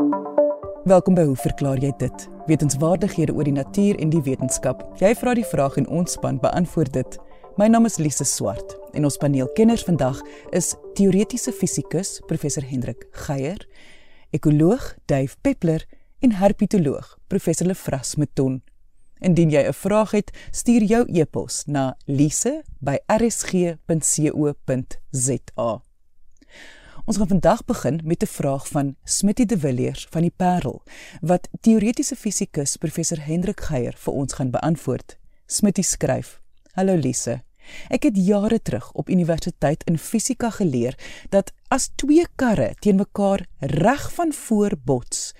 Welkom by Hoe verklaar jy dit? Wetenskapwaardighede oor die natuur en die wetenskap. Jy vra die vraag en ons span beantwoord dit. My naam is Lise Swart en ons paneelkenners vandag is teoretiese fisikus professor Hendrik Geier, ekoloog Dave Peppler en herpetoloog professor Lefras Meton. Indien jy 'n vraag het, stuur jou e-pos na lise@rsg.co.za. Ons gaan vandag begin met 'n vraag van Smitty de Villiers van die Parel wat teoretiese fisikus professor Hendrik Geier vir ons gaan beantwoord. Smitty skryf: Hallo Lise. Ek het jare terug op universiteit in fisika geleer dat as twee karre teen mekaar reg van voor bots,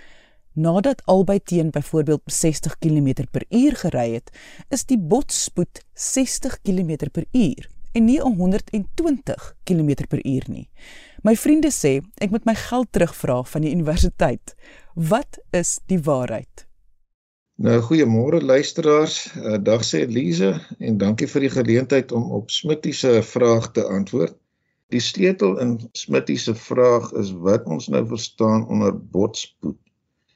nadat albei teen byvoorbeeld 60 km/h gery het, is die botsspoed 60 km/h en nie 120 km/h nie. My vriende sê ek moet my geld terugvra van die universiteit. Wat is die waarheid? Nou goeiemôre luisteraars. Uh, dag sê Elise en dankie vir die geleentheid om op Smitty se vraag te antwoord. Die sleutel in Smitty se vraag is wat ons nou verstaan onder botspoed.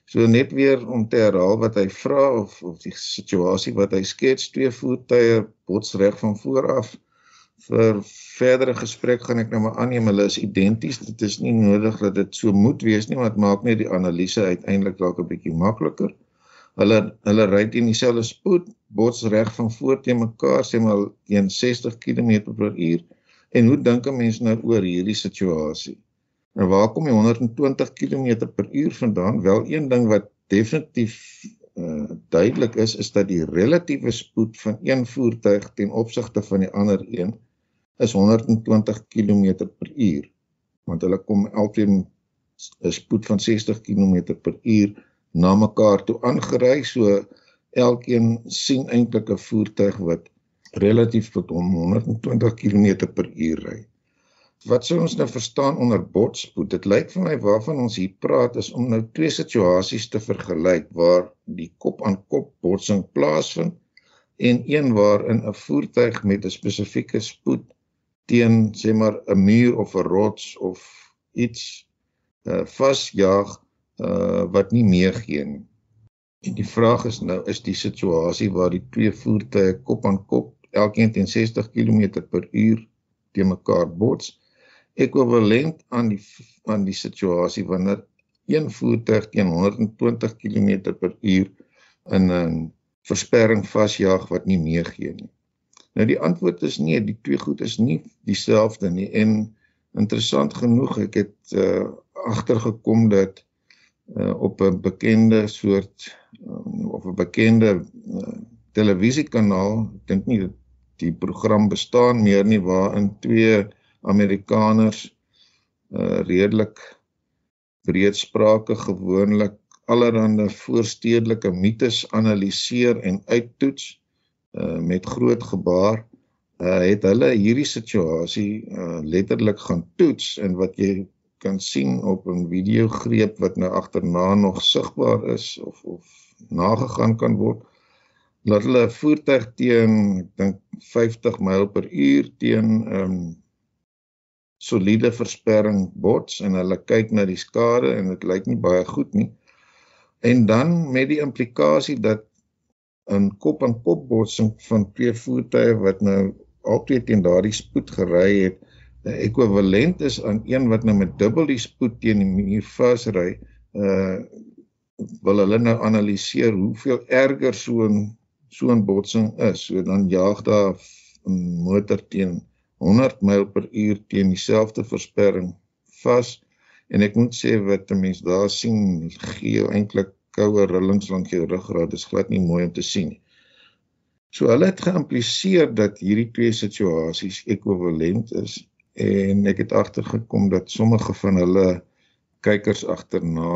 So net weer om te herhaal wat hy vra of of die situasie wat hy skets, twee voertuie bots reg van voor af vir verdere gesprek gaan ek nou maar aanneem hulle is identies. Dit is nie nodig dat dit so moet wees nie, want maak net die analise uiteindelik dalk 'n bietjie makliker. Hulle hulle ry teen dieselfde spoed, bots reg van voor teen mekaar, sê maar teen 60 km/h. En hoe dink 'n mens nou oor hierdie situasie? Nou waar kom die 120 km/h vandaan? Wel een ding wat definitief uh, duidelik is is dat die relatiewe spoed van een voertuig ten opsigte van die ander een is 120 km/h want hulle kom albei 'n spoed van 60 km/h na mekaar toe aangery so elkeen sien eintlik 'n voertuig wat relatief tot hom 120 km/h ry. Wat sou ons nou verstaan onder botspoed? Dit lyk vir my waarvan ons hier praat is om nou twee situasies te vergelyk waar die kop-aan-kop -kop botsing plaasvind en een waarin 'n voertuig met 'n spesifieke spoed teen sê maar 'n muur of 'n rots of iets uh vasjaag uh wat nie meer gee nie. En die vraag is nou is die situasie waar die twee voertuie kop aan kop elkeen teen 60 km/h teen mekaar bots ekwivalent aan die aan die situasie wanneer een voertuig teen 120 km/h in 'n versperring vasjaag wat nie meer gee nie. Nou die antwoord is nee, die twee goed is nie dieselfde nie en interessant genoeg ek het uh, agtergekom dat uh, op 'n bekende soort um, of 'n bekende uh, televisiekanaal, ek dink nie die program bestaan meer nie waarin twee Amerikaners uh, redelik breedsprake gewoonlik allerlei voorstedelike mites analiseer en uittoets uh, met groot gebaar uh, het hulle hierdie situasie uh, letterlik gaan toets en wat jy kan sien op 'n videogreep wat nou agterna nog sigbaar is of of nagegaan kan word laat hulle 'n voertuig teen ek dink 50 myl per uur teen 'n um, ehm, soliede versperring bots en hulle kyk na die skade en dit lyk nie baie goed nie. En dan met die implikasie dat 'n kop-aan-kop botsing van twee voertuie wat nou albei teen daardie spoed gery het, ekwivalent is aan een wat nou met dubbel die spoed teen die muur vasry, uh wil hulle nou analiseer hoeveel erger so 'n so 'n botsing is. So dan jaag daar 'n motor teen 100 myl per uur teen dieselfde versperring vas en ek moet sê wat 'n mens daar sien gee eintlik koue rillings langs jou ruggraat is glad nie mooi om te sien nie. So hulle het geïmpliseer dat hierdie twee situasies ekwivalent is en ek het agtergekom dat sommige van hulle kykers agterna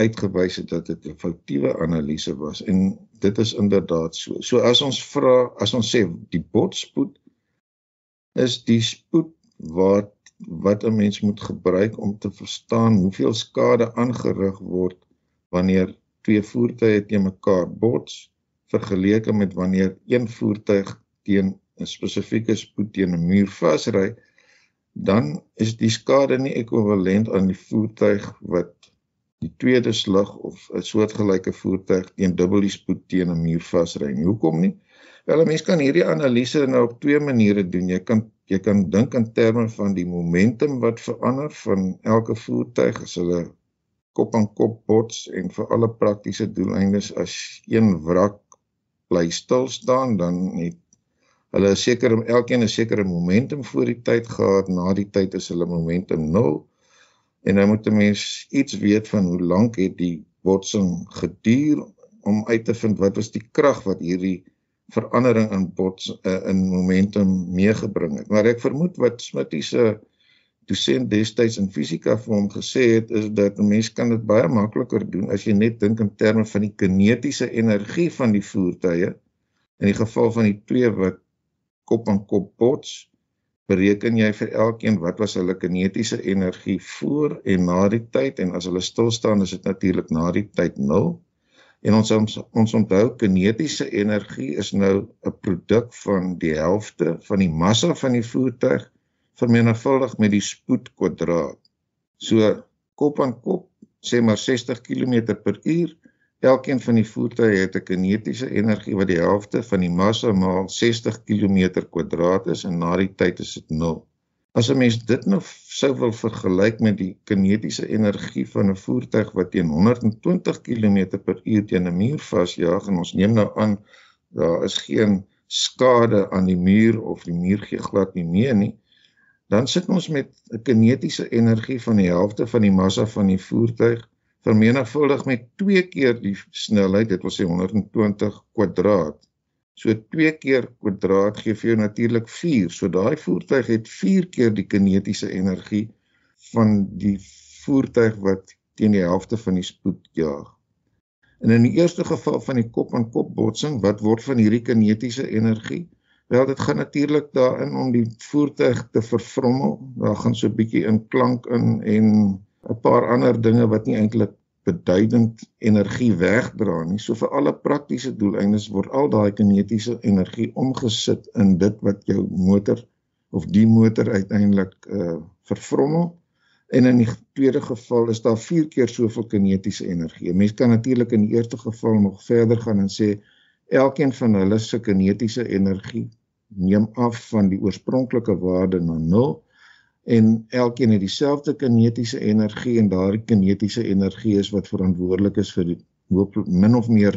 uitgewys het dat dit 'n foutiewe analise was en dit is inderdaad so. So as ons vra, as ons sê die botspoed is die spoed wat wat 'n mens moet gebruik om te verstaan hoeveel skade aangerig word wanneer twee voertuie teen mekaar bots vergeleke met wanneer een voertuig teen 'n spesifieke spoed teen 'n muur vasry dan is die skade nie ekwivalent aan die voertuig wat die tweede slag of 'n soortgelyke voertuig teen dubbel die spoed teen 'n muur vasry nie. Hoekom nie? Wel, 'n mens kan hierdie analise nou op twee maniere doen. Jy kan jy kan dink in terme van die momentum wat verander van elke voertuig as hulle kop aan kop bots en vir alle praktiese doeleindes as een wrak bly stil staan dan het hulle 'n sekere elkeen 'n sekere momentum voor die tyd gehad na die tyd is hulle momentum 0 en nou moet 'n mens iets weet van hoe lank het die botsing geduur om uit te vind wat was die krag wat hierdie verandering in bots uh, in momentum meegebring het maar ek vermoed wat Smitty se dosent destyds in fisika vir hom gesê het is dat 'n mens kan dit baie makliker doen as jy net dink in terme van die kinetiese energie van die voertuie in die geval van die twee wat kop aan kop bots, bereken jy vir elkeen wat was hulle kinetiese energie voor en na die tyd en as hulle stil staan is dit natuurlik na die tyd 0. En ons ons, ons onthou kinetiese energie is nou 'n produk van die helfte van die massa van die voertuig vermenigvuldig met die spoed kwadraat. So kop aan kop sê maar 60 km/h Elkeen van die voertuie het 'n kinetiese energie wat die helfte van die massa maal 60 km² is en na die tyd is dit 0. As 'n mens dit nou sou wil vergelyk met die kinetiese energie van 'n voertuig wat teen 120 km/h teen 'n muur vasjaag en ons neem nou aan daar is geen skade aan die muur of die muur gee glad nie mee nie, dan sit ons met 'n kinetiese energie van die helfte van die massa van die voertuig vermenigvuldig met 2 keer die snelheid, dit wil sê 120 kwadraat. So 2 keer kwadraat gee vir jou natuurlik 4. So daai voertuig het 4 keer die kinetiese energie van die voertuig wat teen die helfte van die spoed jaag. En in die eerste geval van die kop aan kop botsing, wat word van hierdie kinetiese energie? Wel dit gaan natuurlik daarin om die voertuig te vervrommel. Daar gaan so 'n bietjie in klank in en 'n paar ander dinge wat nie eintlik beduidend energie wegdra nie. So vir alle praktiese doeleindes word al daai kinetiese energie omgesit in dit wat jou motor of die motor uiteindelik uh vervrommel. En in die tweede geval is daar 4 keer soveel kinetiese energie. Mense kan natuurlik in die eerste geval nog verder gaan en sê elkeen van hulle se kinetiese energie neem af van die oorspronklike waarde na 0 en elkeen het dieselfde kinetiese energie en daardie kinetiese energie is wat verantwoordelik is vir hoop min of meer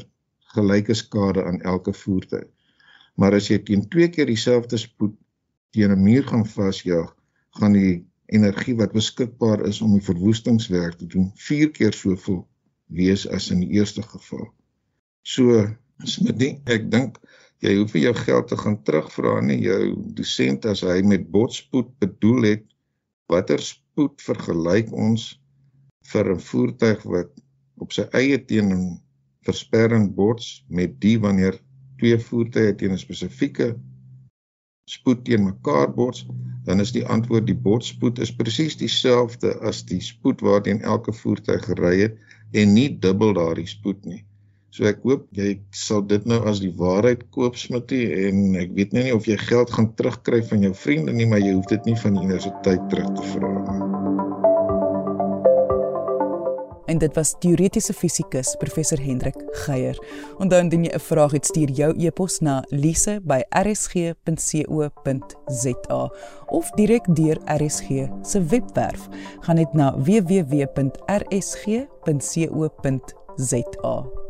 gelyke skade aan elke voertuig. Maar as jy teen twee keer dieselfde spoed teen 'n muur gaan vasjaag, gaan die energie wat beskikbaar is om die verwoestingswerk te doen, vier keer soveel wees as in die eerste geval. So, Smitty, ek dink jy hoef nie jou geld te gaan terugvra nie. Jou dosent as hy met botspoed bedoel het watter spoed vergelyk ons vir 'n voertuig wat op sy eie teen 'n versperring bots met die wanneer twee voertuie teen 'n spesifieke spoed teen mekaar bots, dan is die antwoord die botspoed is presies dieselfde as die spoed waarteen elke voertuig gery het en nie dubbel daardie spoed nie. So ek hoop jy sal dit nou as die waarheid koop Smitty en ek weet nou nie of jy geld gaan terugkry van jou vriende nie, maar jy hoef dit nie van die universiteit terug te vra nie. En dit was teoretiese fisikus professor Hendrik Geier. Onthou indien jy 'n vraag het, stuur jou e-pos na lise@rsg.co.za of direk deur RSG se webwerf. Gaan net na www.rsg.co.za.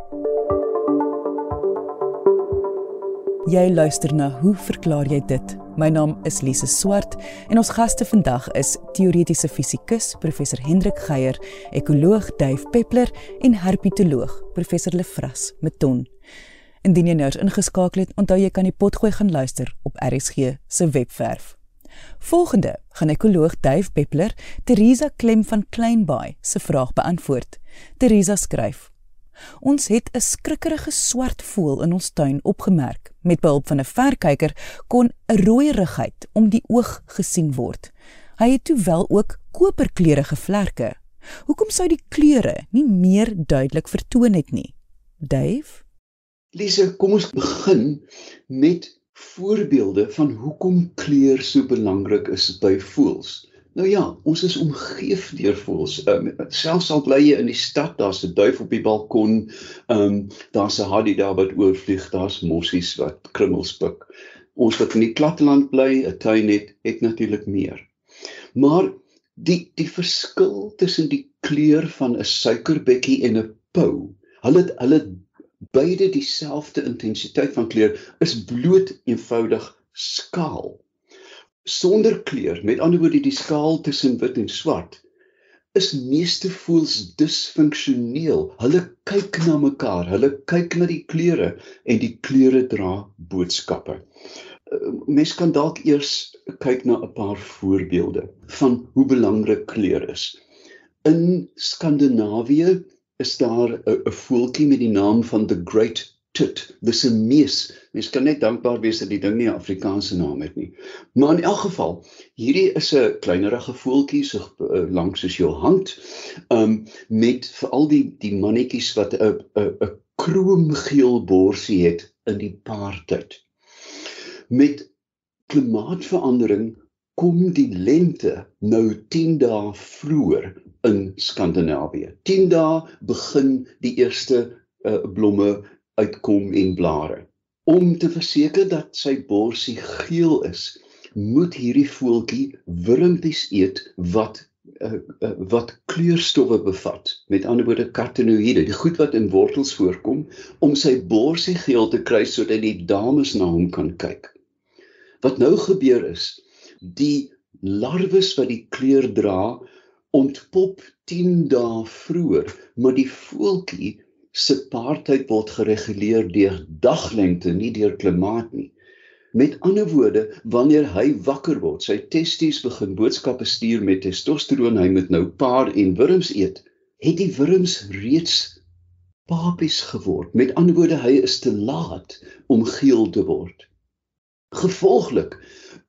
Jy luister na Hoe verklaar jy dit? My naam is Lise Swart en ons gaste vandag is teoretiese fisikus professor Hendrik Geier, ekoloog Dave Peppler en herpetoloog professor Lefras Meton. Indien jy nou ingeskakel het, onthou jy kan die potgooi gaan luister op RSG se webwerf. Volgende gaan ekoloog Dave Peppler Teresa Klem van Kleinbaai se vraag beantwoord. Teresa skryf: Ons het 'n skrikkerige swart voël in ons tuin opgemerk. Met behulp van 'n verkyker kon 'n rooierigheid om die oog gesien word. Hy het toe wel ook koperkleurige vlerke. Hoekom sou die kleure nie meer duidelik vertoon het nie? Dave? Lise, kom ons begin met voorbeelde van hoekom kleur so belangrik is by voëls. Nou ja, ons is omgeef deur voëls. Um, selfs al bly jy in die stad, daar's 'n duif op die balkon, ehm um, daar's 'n hadida wat oorvlieg, daar's mossies wat krummels pik. Ons wat in die platteland bly, 'n tuin het, het natuurlik meer. Maar die die verskil tussen die kleur van 'n suikerbekkie en 'n pou, hulle hulle beide dieselfde intensiteit van kleur is bloot eenvoudig skaal sonder kleur, met ander woorde die skaal tussen wit en swart, is meeste voels disfunksioneel. Hulle kyk na mekaar, hulle kyk na die kleure en die kleure dra boodskappe. Uh, mens kan dalk eers kyk na 'n paar voorbeelde van hoe belangrik kleur is. In Skandinawië is daar 'n voeltjie met die naam van the Great tit. Dis 'n mees. Mens kan net dankbaar wees dat die ding nie 'n Afrikaanse naam het nie. Maar in elk geval, hierdie is 'n kleinerige voeltjie so uh, lank soos jou hand. Um met veral die die mannetjies wat 'n 'n 'n kroomgeel borsie het in die paartyd. Met klimaatsverandering kom die lente nou 10 dae vroeër in Skandinawië. 10 dae begin die eerste uh, blomme uitkom en blare. Om te verseker dat sy borsie geel is, moet hierdie voeltjie wurmpies eet wat uh, uh, wat kleurstowwe bevat. Met ander woorde karotenoïde, die goed wat in wortels voorkom om sy borsie geel te kry sodat die dames na hom kan kyk. Wat nou gebeur is, die larwes wat die kleur dra ontpop 10 dae vroeër, maar die voeltjie se paartyd word gereguleer deur daglengte, nie deur klimaat nie. Met ander woorde, wanneer hy wakker word, sy testies begin boodskappe stuur met testosteron, hy moet nou paar en wurms eet, het die wurms reeds papies geword. Met ander woorde, hy is te laat om geel te word. Gevolglik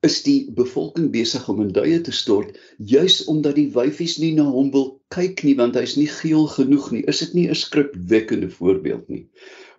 is die bevolking besig om in duie te stort juis omdat die wyfies nie na hom wil kyk nie want hy's nie geel genoeg nie. Is dit nie 'n skrikwekkende voorbeeld nie?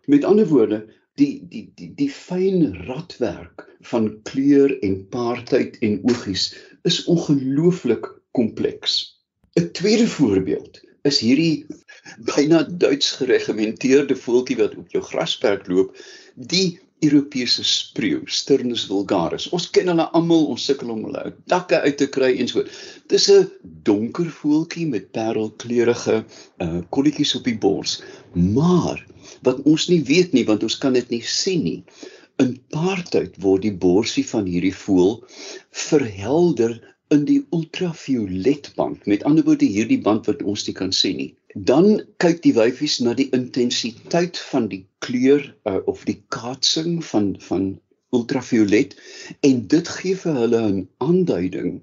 Met ander woorde, die die die die fyn radwerk van kleur en paartyd en oogies is ongelooflik kompleks. 'n Tweede voorbeeld is hierdie byna Duits geregimenteerde voeltjie wat op jou grasperk loop, die Europese spreeu, Sturnus vulgaris. Ons ken hulle almal, ons sukkel om hulle uit dakke uit te kry en so. Dis 'n donker voeltjie met parelkleurige uh kolletjies op die bors. Maar wat ons nie weet nie want ons kan dit nie sien nie. In paartyd word die borsie van hierdie voël verhelder in die ultraviolet band. Met ander woorde hierdie band wat ons nie kan sien nie dan kyk die wyfies na die intensiteit van die kleur uh, of die kaatsing van van ultraviolet en dit gee vir hulle 'n aanduiding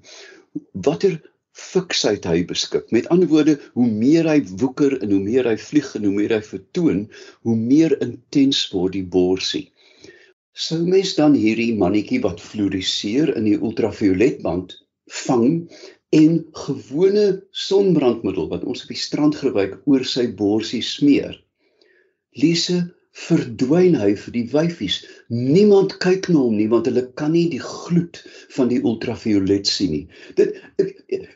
watter fiksheid hy beskik. Met ander woorde, hoe meer hy woeker en hoe meer hy vlieg en hoe meer hy vertoon, hoe meer intens word die borsie. Sou mens dan hierdie mannetjie wat fluoriseer in die ultravioletband vang en gewone sonbrandmiddel wat ons op die strand gebruik oor sy borsie smeer. Lise verdwyn hy vir die wyfies. Niemand kyk na hom nie want hulle kan nie die gloed van die ultraviolet sien nie. Dit ek, ek,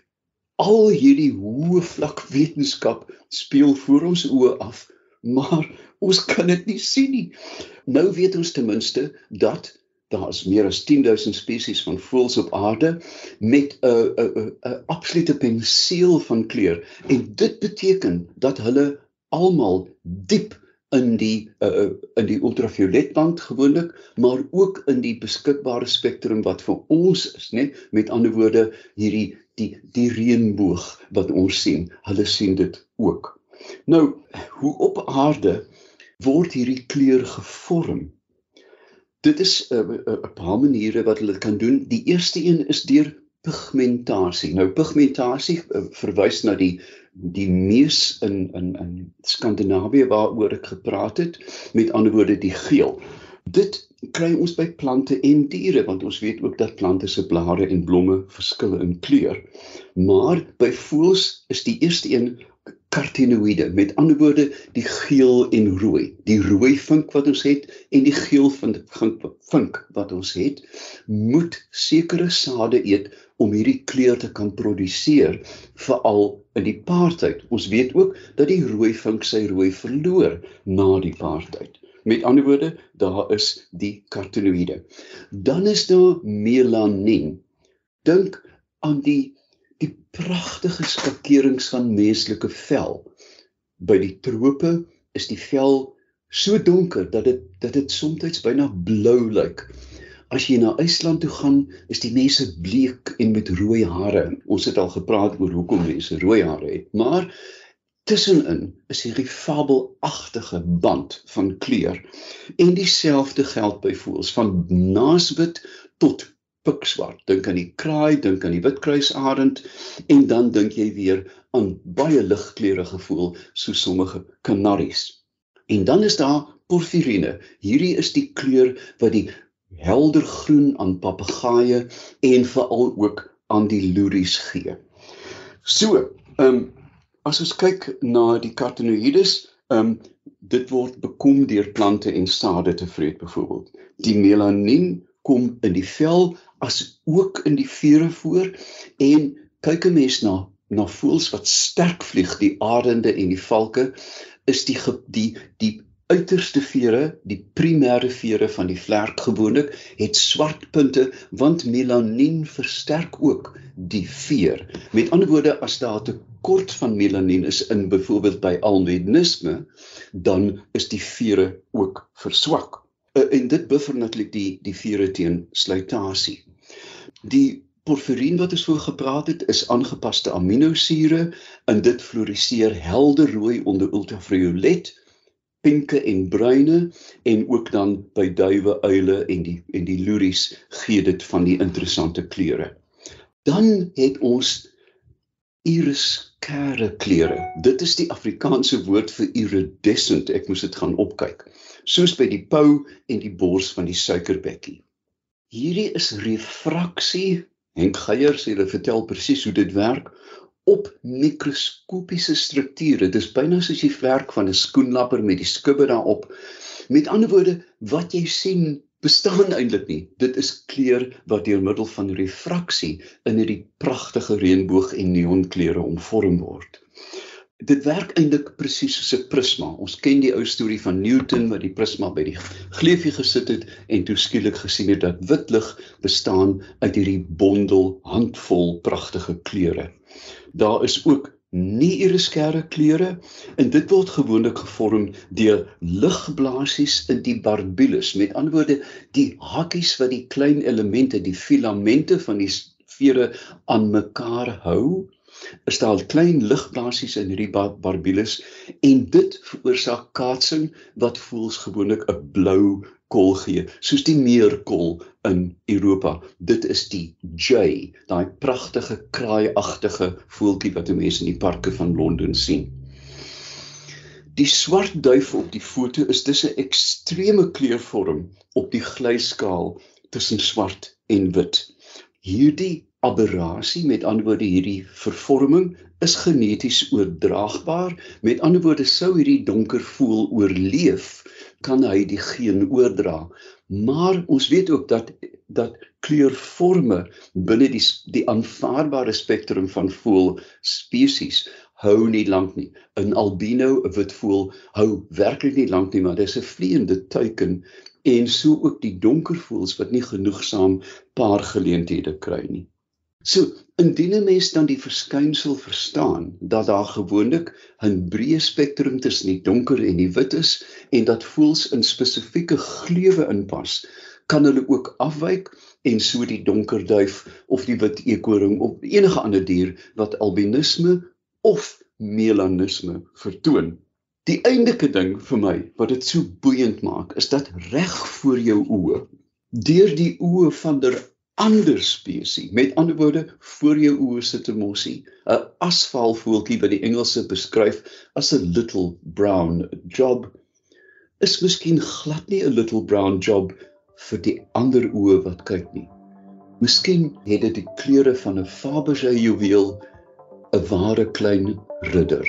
al hierdie hoë vlak wetenskap speel voor ons oë af, maar ons kan dit nie sien nie. Nou weet ons ten minste dat daar's meer as 10000 spesies van voëls op aarde met 'n 'n 'n absolute penseel van kleur. En dit beteken dat hulle almal diep in die uh, in die ultravioletband gewoonlik maar ook in die beskikbare spektrum wat vir ons is nê met ander woorde hierdie die die reënboog wat ons sien hulle sien dit ook. Nou hoe op aarde word hierdie kleur gevorm dit is 'n uh, 'n uh, paar maniere wat hulle kan doen. Die eerste een is deur pigmentasie. Nou pigmentasie uh, verwys na die die mees in in in Skandinawië waaroor ek gepraat het, met ander woorde die geel. Dit kry ons by plante en diere want ons weet ook dat plante se blare en blomme verskil in kleur. Maar by voëls is die eerste een kartinoïde. Met ander woorde, die geel en rooi. Die rooi vink wat ons het en die geel van vink wat ons het, moet sekere sade eet om hierdie kleur te kan produseer, veral in die paartyd. Ons weet ook dat die rooi vink sy rooi verloor na die paartyd. Met ander woorde, daar is die kartinoïde. Dan is daar melanien. Dink aan die pragtige skakerings van menslike vel. By die trope is die vel so donker dat dit dat dit soms byna blou lyk. As jy na IJsland toe gaan, is die mense bleek en met rooi hare. Ons het al gepraat oor hoekom mense rooi hare het, maar tussenin is hierdie fabelagtige band van kleur. En dieselfde geld by voels van naaswit tot pikswart. Dink aan die kraai, dink aan die witkruisarend en dan dink jy weer aan baie ligkleurige voël soos sommige kanaries. En dan is daar porfirine. Hierdie is die kleur wat die helder groen aan papegaaie en veral ook aan die loeries gee. So, ehm um, as ons kyk na die carotenoides, ehm um, dit word bekom deur plante en sade te vreet byvoorbeeld. Die melanien kom in die vel as ook in die vure voor en kyk 'n mens na na voëls wat sterk vlieg die arende en die valke is die die die uiterste vere die primêre vere van die vlerk gewoonlik het swart punte want melanien versterk ook die veer. Met ander woorde as daar 'n tekort van melanien is in byvoorbeeld by albinisme dan is die vere ook verswak. Uh, en dit buffer natuurlik die die vere teen slytasie Die porfirien wat ons voor gepraat het, is aangepaste aminosure en dit fluoriseer helder rooi onder ultraviolet, pinke en bruine en ook dan by duwe, uile en die en die loeries gee dit van die interessante kleure. Dan het ons iriskare kleure. Dit is die Afrikaanse woord vir iridescent. Ek moes dit gaan opkyk. Soos by die pou en die bors van die suikerbekkie. Hierdie is refraksie. Henk Geier sê hulle vertel presies hoe dit werk op mikroskopiese strukture. Dis byna soos die werk van 'n skoenlapper met die skubbe daarop. Met ander woorde, wat jy sien bestaan eintlik nie. Dit is kleur wat deur middel van refraksie in hierdie pragtige reënboog en neonkleure omvorm word dit werk eintlik presies soos 'n prisma. Ons ken die ou storie van Newton wat die prisma by die gleufie gesit het en toe skielik gesien het dat wit lig bestaan uit hierdie bondel handvol pragtige kleure. Daar is ook nie iriskere kleure en dit word gewoonlik gevorm deur ligblaasies in die barbules. Met ander woorde, die hakies wat die klein elemente, die filamente van die vere aan mekaar hou is daar klein ligblaasies in hierdie bar barbules en dit veroorsaak kaatsing wat voels gewoonlik 'n blou kol gee soos die meerkol in Europa dit is die jay daai pragtige kraaiagtige voeltjie wat mense in die parke van Londen sien Die swart duif op die foto is dis 'n ekstreme kleurvorm op die glyskaal tussen swart en wit. Hierdie aberrasie. Met ander woorde hierdie vervorming is geneties oordraagbaar. Met ander woorde sou hierdie donker voel oorleef kan hy die geen oordra. Maar ons weet ook dat dat kleurforme binne die die aanvaarbare spektrum van voel spesies hou nie lank nie. 'n albino 'n wit voel hou werklik nie lank nie maar dis 'n vleiende teiken en so ook die donker voels wat nie genoegsaam paar geleenthede kry nie So, indien 'n mens dan die verskynsel verstaan dat daar gewoonlik 'n breë spektrum tussen die donker en die wit is en dat voels in spesifieke gleuwe inpas, kan hulle ook afwyk en so die donker duif of die wit eekoring of enige ander dier wat albinisme of melanisme vertoon. Die eindelike ding vir my wat dit so boeiend maak, is dat reg voor jou oë, deur die oë van der ander spesies. Met ander woorde, voor jou oë sit 'n mossie, 'n asfalvoeltjie wat die Engelse beskryf as 'n little brown job. Is miskien glad nie 'n little brown job vir die ander oë wat kyk nie. Miskien het dit die kleure van 'n Fabergé juweel, 'n ware klein ridder.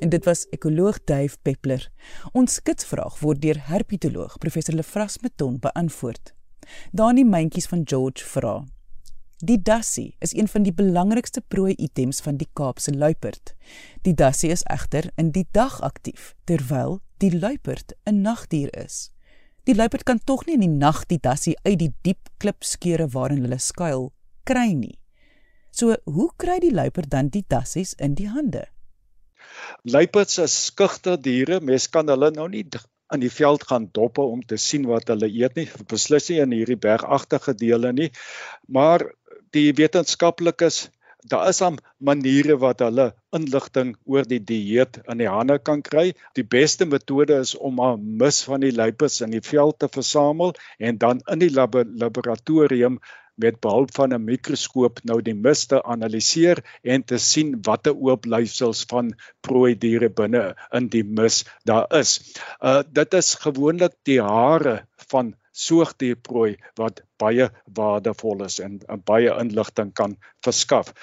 En dit was ekoloog Dave Peppler. Ons skitsvraag word deur herpetoloog professor Lefras Meton beantwoord. Dani Mentjies van George vra: Die dassie is een van die belangrikste prooi-items van die Kaapse luiperd. Die dassie is egter in die dag aktief terwyl die luiperd 'n nagdier is. Die luiperd kan tog nie in die nag die dassie uit die diep klipskeure waarin hulle skuil kry nie. So, hoe kry die luiperd dan die dassies in die hande? Luiperds is skugter diere. Mens kan hulle nou nie in die veld gaan dop om te sien wat hulle eet nie. Beslis nie in hierdie bergagtige dele nie. Maar die wetenskaplikes Daar is aan maniere wat hulle inligting oor die dieet in die hande kan kry. Die beste metode is om 'n mis van die luiperds in die veld te versamel en dan in die lab laboratorium met behulp van 'n mikroskoop nou die miste analiseer en te sien watter oopblyfsels van prooi diere binne in die mis daar is. Uh dit is gewoonlik die hare van soogdierprooi wat baie waardevol is en, en baie inligting kan verskaf.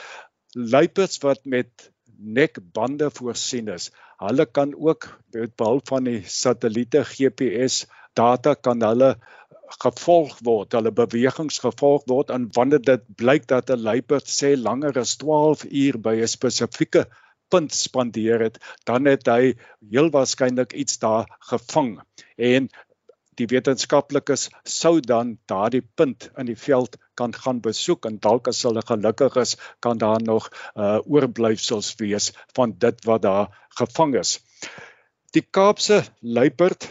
Luiperds wat met nekbande voorsien is, hulle kan ook met behulp van die satelliete GPS data kan hulle gevolg word, hulle bewegings gevolg word en wanneer dit blyk dat 'n luiperd sê langer as 12 uur by 'n spesifieke punt spandeer het, dan het hy heel waarskynlik iets daar gevang. En die wetenskaplikes sou dan daardie punt in die veld kan gaan besoek en dalk as hulle gelukkig is, kan daar nog uh oorblyfsels wees van dit wat daar gevang is. Die Kaapse luiperd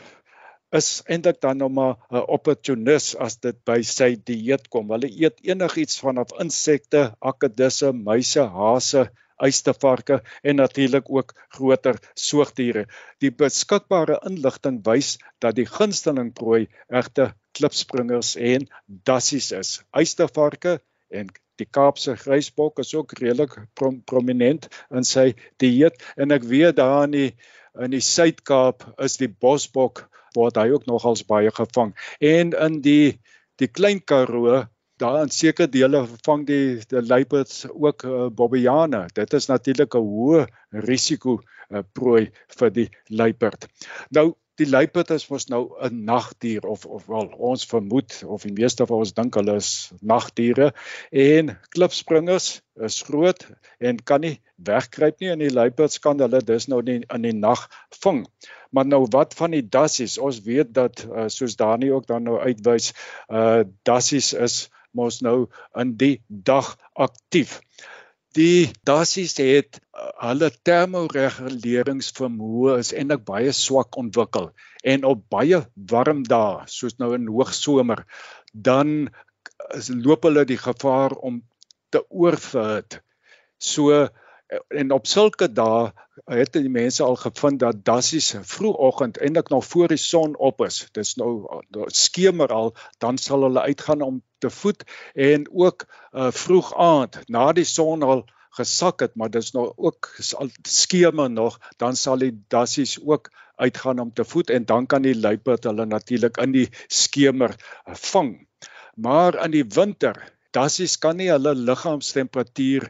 is eintlik dan nog maar 'n opportunis as dit by sy dieet kom. Hulle eet enigiets vanaf insekte, akedisse, muise, hase, uistervarke en natuurlik ook groter soogdiere. Die beskikbare inligting wys dat die gunsteling prooi egte klipspringers en dassies is. Uistervarke en die Kaapse grysbok is ook redelik prom prominent in sy dieet en ek weet daar in die in die Suid-Kaap is die bosbok word hy ook nogals baie gevang. En in die die Klein Karoo, daar in sekere dele vang die die luiperds ook uh, bobbejane. Dit is natuurlik 'n hoë risiko uh, prooi vir die luiperd. Nou die luiperd is mos nou 'n nagdier of of wel ons vermoed of die meeste van ons dink hulle is nagdiere en klipspringers is groot en kan nie wegkruip nie en die luiperds kan hulle dus nou nie in die nag vang. Maar nou wat van die dassies? Ons weet dat uh, soos Dani ook dan nou uitwys, uh dassies is mos nou in die dag aktief. Die dassies het uh, hulle termoreguleringsvermoë is eintlik baie swak ontwikkel en op baie warm dae soos nou in hoogsomer dan is, loop hulle die gevaar om te oorverhit. So en op sulke dae het die mense al gevind dat dassies vroegoggend eintlik nog voor die son op is. Dis nou skemer al, dan sal hulle uitgaan om te voed en ook uh, vroeg aand na die son al gesak het, maar dis nou ook skemer nog, dan sal die dassies ook uitgaan om te voed en dan kan die luiperd hulle natuurlik in die skemer vang. Maar in die winter Dassies kan nie hulle liggaamstemperatuur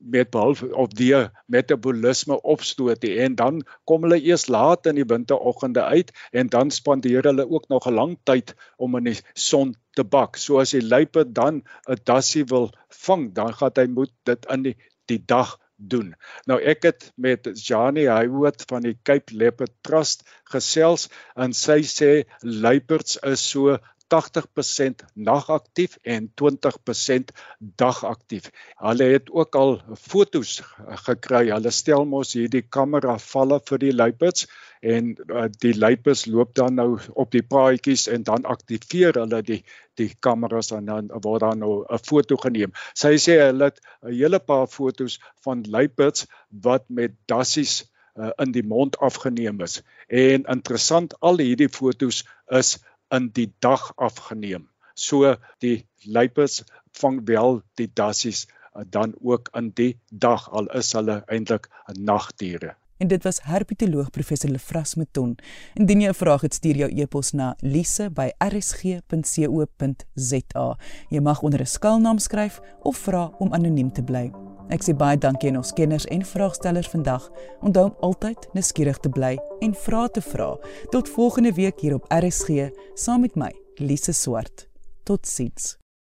met behalwe of die metabolisme opstoot nie en dan kom hulle eers laat in die winteroggende uit en dan spandeer hulle ook nog 'n lang tyd om in die son te bak. So as die luipe dan 'n dassie wil vang, dan gaan hy moet dit in die, die dag doen. Nou ek het met Janie Haywood van die Cape Leopard Trust gesels en sy sê luiperds is so 80% nagaktief en 20% dagaktief. Hulle het ook al fotos gekry. Hulle stel mos hierdie kamera valle vir die luiperds en uh, die luiperds loop dan nou op die paadjies en dan aktiveer hulle die die kameras en dan word dan nou 'n foto geneem. Sy sê hulle het 'n hele paar fotos van luiperds wat met dassies uh, in die mond afgeneem is. En interessant al hierdie fotos is in die dag afgeneem. So die luipers vang wel die dassies eh, dan ook in die dag al is hulle eintlik nagdiere. En dit was herpetoloog professor Lefras Meton. Indien jy 'n vraag het, stuur jou e-pos na lise@rsg.co.za. Jy mag onder 'n skuilnaam skryf of vra om anoniem te bly. Ek sê baie dankie aan ons kenners en vraagstellers vandag. Onthou om altyd nuuskierig te bly en vra te vra. Tot volgende week hier op RSG saam met my, Lise Swart. Totsiens.